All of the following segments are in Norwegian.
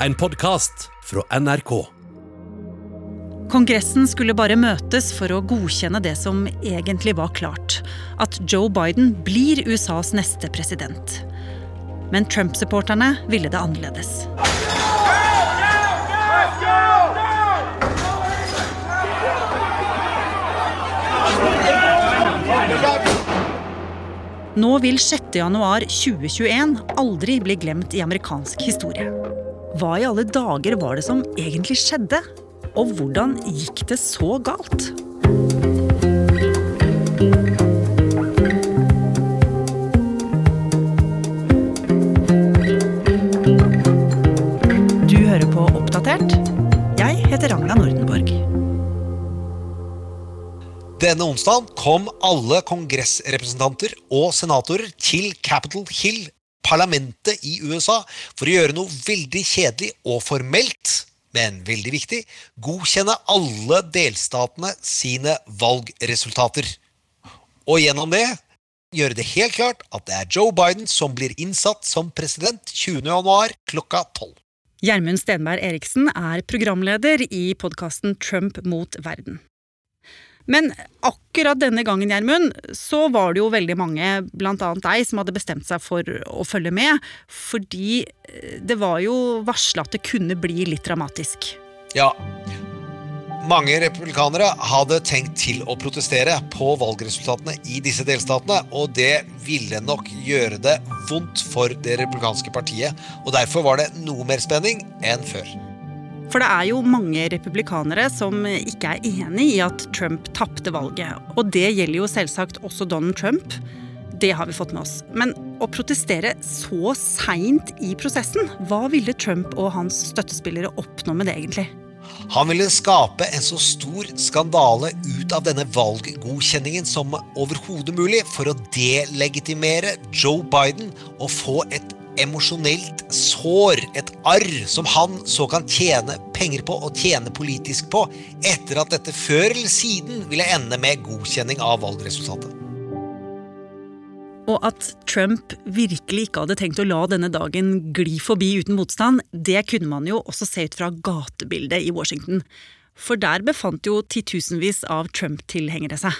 en podkast fra NRK. Kongressen skulle bare møtes for å godkjenne det som egentlig var klart. At Joe Biden blir USAs neste president. Men Trump-supporterne ville det annerledes. Nå vil 6.1.2021 aldri bli glemt i amerikansk historie. Hva i alle dager var det som egentlig skjedde? Og hvordan gikk det så galt? Du hører på Oppdatert. Jeg heter Ragna Nordenborg. Denne onsdagen kom alle kongressrepresentanter og senatorer til Capitol Hill, parlamentet i USA, for å gjøre noe veldig kjedelig og formelt, men veldig viktig, godkjenne alle delstatene sine valgresultater. Og gjennom det gjøre det helt klart at det er Joe Biden som blir innsatt som president 20. januar klokka 12. Gjermund Stenberg Eriksen er programleder i podkasten Trump mot verden. Men akkurat denne gangen, Gjermund, så var det jo veldig mange, annet deg, som hadde bestemt seg for å følge med. Fordi det var jo varsla at det kunne bli litt dramatisk. Ja, mange republikanere hadde tenkt til å protestere på valgresultatene i disse delstatene, og det ville nok gjøre det vondt for det republikanske partiet. Og derfor var det noe mer spenning enn før. For det er jo mange republikanere som ikke er enig i at Trump tapte valget. Og det gjelder jo selvsagt også Donald Trump. Det har vi fått med oss. Men å protestere så seint i prosessen, hva ville Trump og hans støttespillere oppnå med det, egentlig? Han ville skape en så stor skandale ut av denne valggodkjenningen som overhodet mulig for å delegitimere Joe Biden og få et emosjonelt sår, et arr, som han så kan tjene penger på og tjene politisk på, etter at dette før eller siden ville ende med godkjenning av valgresultatet. Og at Trump virkelig ikke hadde tenkt å la denne dagen gli forbi uten motstand, det kunne man jo også se ut fra gatebildet i Washington. For der befant jo titusenvis av Trump-tilhengere seg.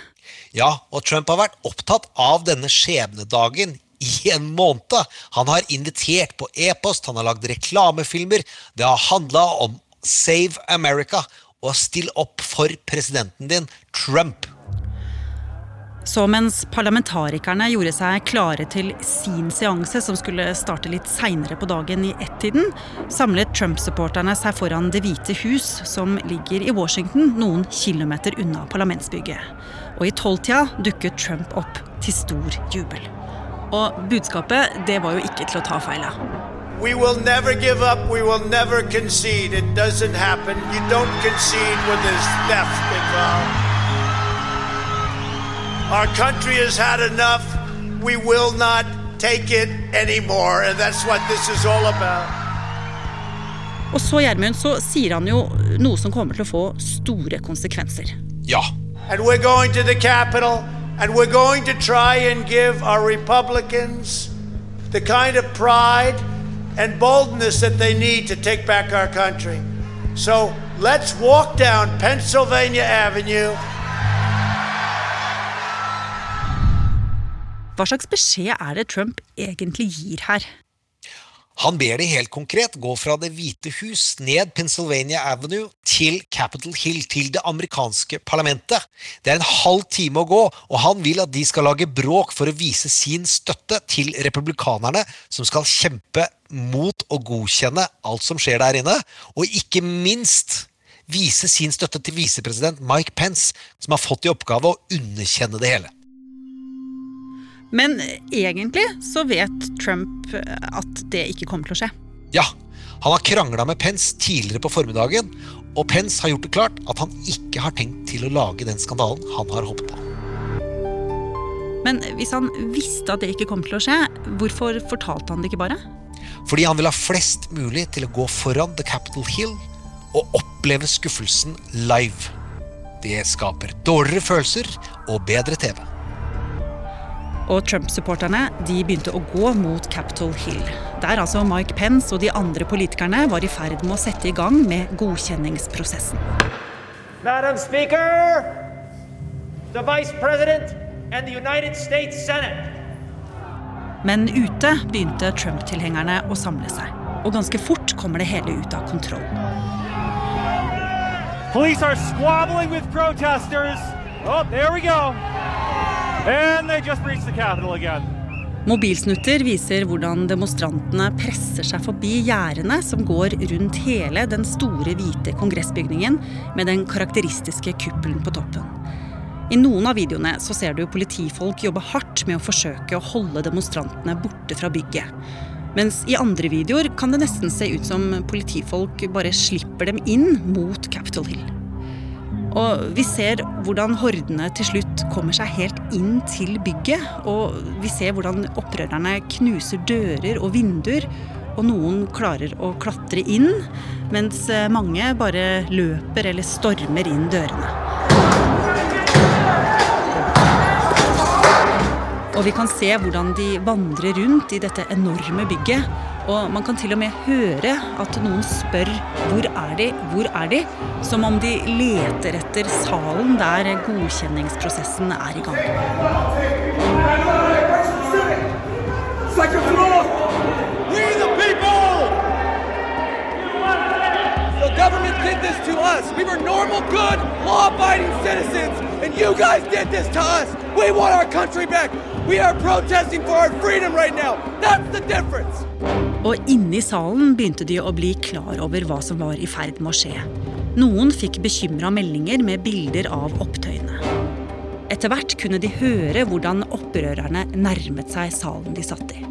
Ja, og Trump har vært opptatt av denne skjebnedagen i en måned. Han har invitert på e-post, han har lagd reklamefilmer. Det har handla om Save America og still opp for presidenten din, Trump. Så mens parlamentarikerne gjorde seg klare til sin seanse, som skulle starte litt seinere på dagen i ett-tiden, samlet Trump-supporterne seg foran Det hvite hus, som ligger i Washington noen kilometer unna parlamentsbygget. Og i tolvtida dukket Trump opp til stor jubel. Og budskapet, det var jo ikke til å ta feil av. We will never give up. We will never concede. It doesn't happen. You don't concede when there's theft involved. Our country has had enough. We will not take it anymore. And that's what this is all about. Og så, Gjermund, så sier han jo noe som kommer til å få store konsekvenser. Ja. And we're going to the Capitol and we're going to try and give our Republicans the kind of pride and boldness that they need to take back our country. So let's walk down Pennsylvania Avenue. Hva slags beskjed er det Trump egentlig gir her? Han ber de helt konkret gå fra Det hvite hus ned Pennsylvania Avenue til Capitol Hill, til det amerikanske parlamentet. Det er en halv time å gå, og han vil at de skal lage bråk for å vise sin støtte til republikanerne, som skal kjempe mot å godkjenne alt som skjer der inne, og ikke minst vise sin støtte til visepresident Mike Pence, som har fått i oppgave å underkjenne det hele. Men egentlig så vet Trump at det ikke kommer til å skje. Ja, han har krangla med Pence tidligere på formiddagen, og Pence har gjort det klart at han ikke har tenkt til å lage den skandalen han har håpet på. Men hvis han visste at det ikke kom til å skje, hvorfor fortalte han det ikke bare? Fordi han vil ha flest mulig til å gå foran The Capitol Hill og oppleve skuffelsen live. Det skaper dårligere følelser og bedre TV. Og Trump-supporterne de begynte å gå mot Capitol Hill, der altså Mike Pence og de andre politikerne var i ferd med å sette i gang med godkjenningsprosessen. Madam Speaker, the Vice President and the United States Senate. Men ute begynte Trump-tilhengerne å samle seg. Og ganske fort kommer det hele ut av kontroll. Police are squabbling with protesters. Oh, there we go. Mobilsnutter viser hvordan demonstrantene presser seg forbi gjerdene som går rundt hele den store, hvite kongressbygningen med den karakteristiske kuppelen på toppen. I noen av videoene så ser du politifolk jobbe hardt med å forsøke å holde demonstrantene borte fra bygget. Mens i andre videoer kan det nesten se ut som politifolk bare slipper dem inn mot Capitol Hill. Og vi ser hvordan hordene til slutt kommer seg helt inn til bygget. Og vi ser hvordan opprørerne knuser dører og vinduer. Og noen klarer å klatre inn, mens mange bare løper eller stormer inn dørene. Og vi kan se hvordan de vandrer rundt i dette enorme bygget. Og man kan til og med høre at noen spør 'hvor er de', 'hvor er de'? Som om de leter etter salen der godkjenningsprosessen er i gang. Government did this to us. We were normal, good, law-abiding citizens, and you guys did this to us. We want our country back. We are protesting for our freedom right now. That's the difference. Og inne i salen begynte de å bli klar over hva som var i ferd med å skje. Noen fikk bekymra meldinger med bilder av opptøyene. Etter hvert kunne de høre hvordan opprørerne nærmet seg salen de satt i.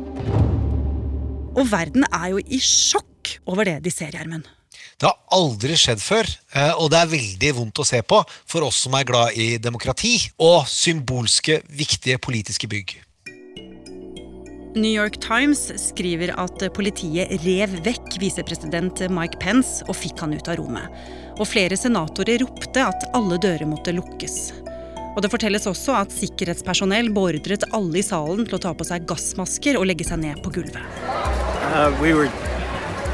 Og verden er jo i sjokk over det de ser, Gjermund. Det har aldri skjedd før, eh, og det er veldig vondt å se på for oss som er glad i demokrati og symbolske, viktige politiske bygg. New York Times skriver at politiet rev vekk visepresident Mike Pence og fikk han ut av rommet. Og flere senatorer ropte at alle dører måtte lukkes. Og Det fortelles også at sikkerhetspersonell beordret alle i salen til å ta på seg gassmasker og legge seg ned på gulvet. Uh, we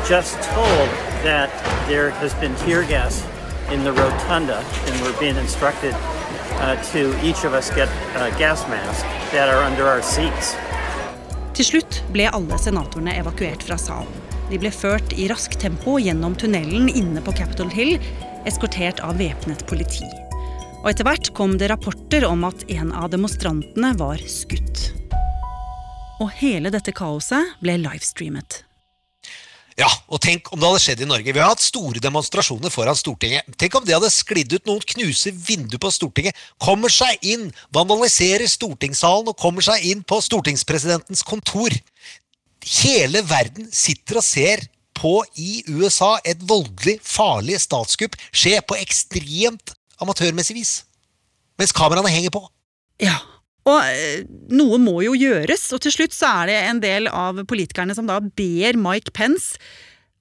just told that there has been tear gas in the rotunda, and we're being instructed uh, to each of us get a that are under our seats. Til slutt ble alle senatorene evakuert fra salen. De ble ført i raskt tempo gjennom tunnelen inne på Capitol Hill, eskortert av væpnet politi. Og etter hvert kom det rapporter om at en av demonstrantene var skutt. Og hele dette kaoset ble livestreamet. Ja, og tenk om det hadde skjedd i Norge. Vi har hatt store demonstrasjoner foran Stortinget. Tenk om det hadde sklidd ut noen, knuser vinduet på Stortinget, kommer seg inn, vandaliserer stortingssalen og kommer seg inn på stortingspresidentens kontor. Hele verden sitter og ser på i USA et voldelig, farlig statskupp skje på ekstremt amatørmessig vis. Mens kameraene henger på. Ja, og eh, noe må jo gjøres, og til slutt så er det en del av politikerne som da ber Mike Pence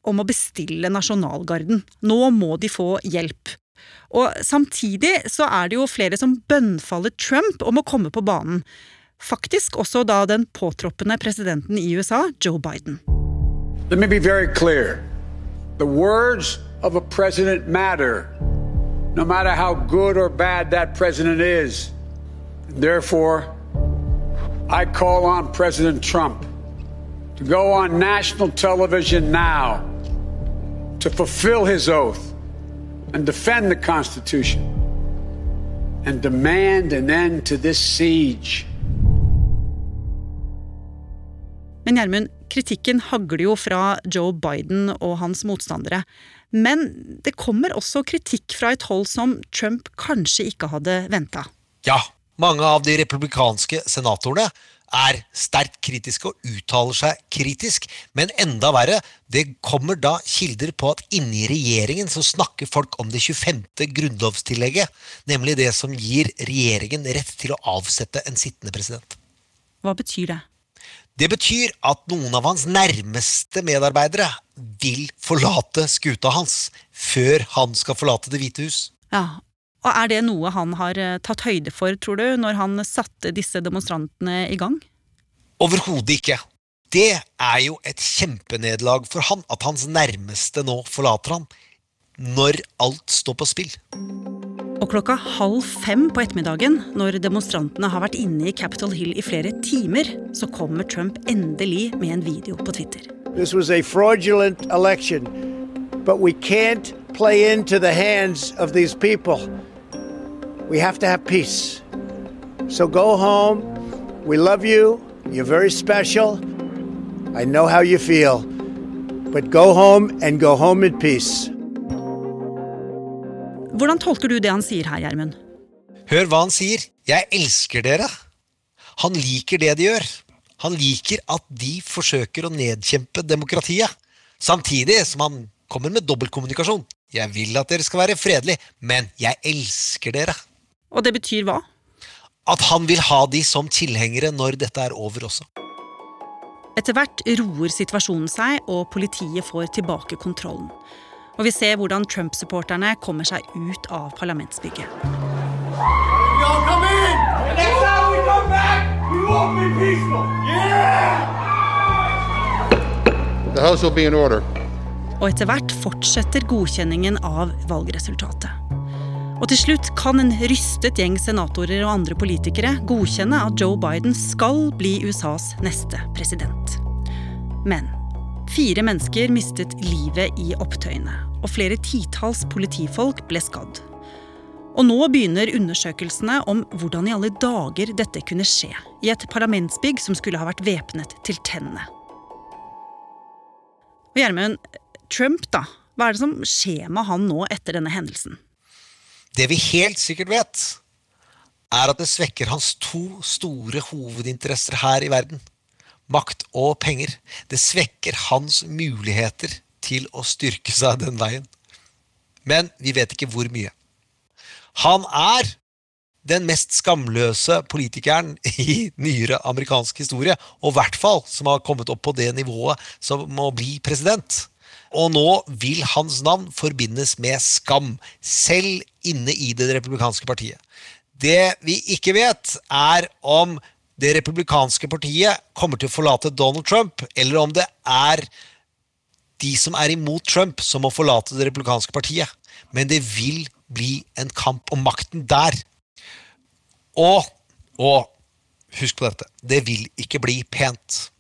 om å bestille nasjonalgarden. Nå må de få hjelp. Og samtidig så er det jo flere som bønnfaller Trump om å komme på banen. Faktisk også da den påtroppende presidenten i USA, Joe Biden. Let me be very clear. The words of a president matter, no matter how good or bad that president is. Therefore, I call on President Trump to go on national television now to fulfill his oath and defend the Constitution and demand an end to this siege. Men Gjermund, kritikken hagler jo fra Joe Biden og hans motstandere. Men det kommer også kritikk fra et hold som Trump kanskje ikke hadde venta. Ja, mange av de republikanske senatorene er sterkt kritiske og uttaler seg kritisk, men enda verre, det kommer da kilder på at inni regjeringen så snakker folk om det 25. grunnlovstillegget, nemlig det som gir regjeringen rett til å avsette en sittende president. Hva betyr det? Det betyr at noen av hans nærmeste medarbeidere vil forlate skuta hans før han skal forlate Det hvite hus. Ja, og Er det noe han har eh, tatt høyde for, tror du, når han satte disse demonstrantene i gang? Overhodet ikke. Det er jo et kjempenederlag for han at hans nærmeste nå forlater han, når alt står på spill. Og klokka halv fem på ettermiddagen, når demonstrantene har vært inne i Capitol Hill i flere timer, så kommer Trump endelig med en video på Twitter. This was a fraudulent election, but we can't play into the hands of these people. We have to have peace. So go home. We love you. You're very special. I know how you feel. But go home and go home in peace. Hvordan tolker du det han sier her, Gjermund? Hør hva han sier. Jeg elsker dere. Han liker det de gjør. Han liker at de forsøker å nedkjempe demokratiet. Samtidig som han kommer med dobbeltkommunikasjon. Jeg vil at dere skal være fredelige, men jeg elsker dere. Og det betyr hva? At han vil ha de som tilhengere når dette er over også. Etter hvert roer situasjonen seg, og politiet får tilbake kontrollen. Og vi ser hvordan Trump-supporterne kommer seg ut av parlamentsbygget. Og etter hvert fortsetter godkjenningen av valgresultatet. Og til slutt kan en rystet gjeng senatorer og andre politikere godkjenne at Joe Biden skal bli USAs neste president. Men fire mennesker mistet livet i opptøyene, og flere titalls politifolk ble skadd. Og nå begynner undersøkelsene om hvordan i alle dager dette kunne skje i et parlamentsbygg som skulle ha vært væpnet til tennene. Og Gjermund, Trump, da. Hva er det som skjer med han nå etter denne hendelsen? Det vi helt sikkert vet, er at det svekker hans to store hovedinteresser her i verden. Makt og penger. Det svekker hans muligheter til å styrke seg den veien. Men vi vet ikke hvor mye. Han er den mest skamløse politikeren i nyere amerikansk historie, og i hvert fall som har kommet opp på det nivået som må bli president. Og nå vil hans navn forbindes med skam, selv inne i det republikanske partiet. Det vi ikke vet, er om det republikanske partiet kommer til å forlate Donald Trump, eller om det er de som er imot Trump, som må forlate det republikanske partiet. Men det vil bli en kamp om makten der. Og, og husk på dette, det vil ikke bli pent.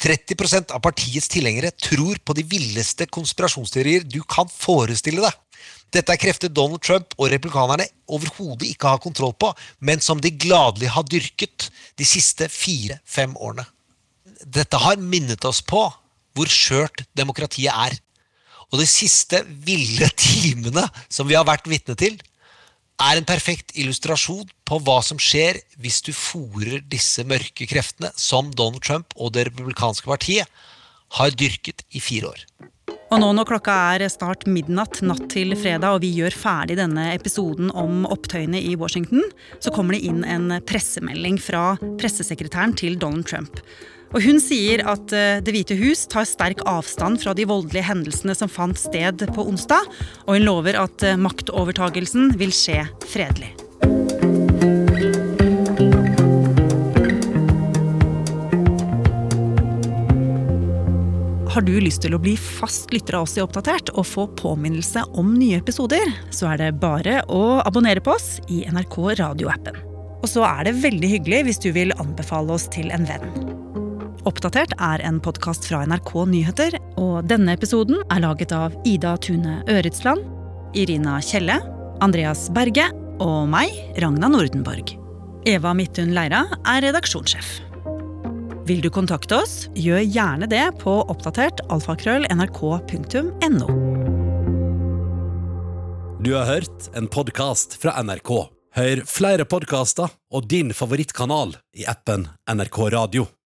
30% av partiets tilhengere tror på de villeste konspirasjonsteorier du kan forestille deg. Dette er krefter Donald Trump og republikanerne overhodet ikke har kontroll på, men som de gladelig har dyrket de siste fire-fem årene. Dette har minnet oss på hvor skjørt demokratiet er. Og de siste ville timene som vi har vært vitne til, er en perfekt illustrasjon på hva som skjer hvis du fòrer disse mørke kreftene som Donald Trump og det republikanske partiet har dyrket i fire år. Og nå når klokka er snart midnatt natt til fredag og vi gjør ferdig denne episoden om opptøyene i Washington, så kommer det inn en pressemelding fra pressesekretæren til Donald Trump. Og Hun sier at eh, Det hvite hus tar sterk avstand fra de voldelige hendelsene som fant sted på onsdag, og hun lover at eh, maktovertagelsen vil skje fredelig. Har du lyst til å bli fast lytter av oss i Oppdatert og få påminnelse om nye episoder, så er det bare å abonnere på oss i NRK radioappen. Og så er det veldig hyggelig hvis du vil anbefale oss til en venn. Oppdatert er en podkast fra NRK Nyheter, og denne episoden er laget av Ida Tune Øretsland, Irina Kjelle, Andreas Berge og meg, Ragna Nordenborg. Eva Midthun Leira er redaksjonssjef. Vil du kontakte oss, gjør gjerne det på oppdatert alfakrøll nrk.no. Du har hørt en podkast fra NRK. Hør flere podkaster og din favorittkanal i appen NRK Radio.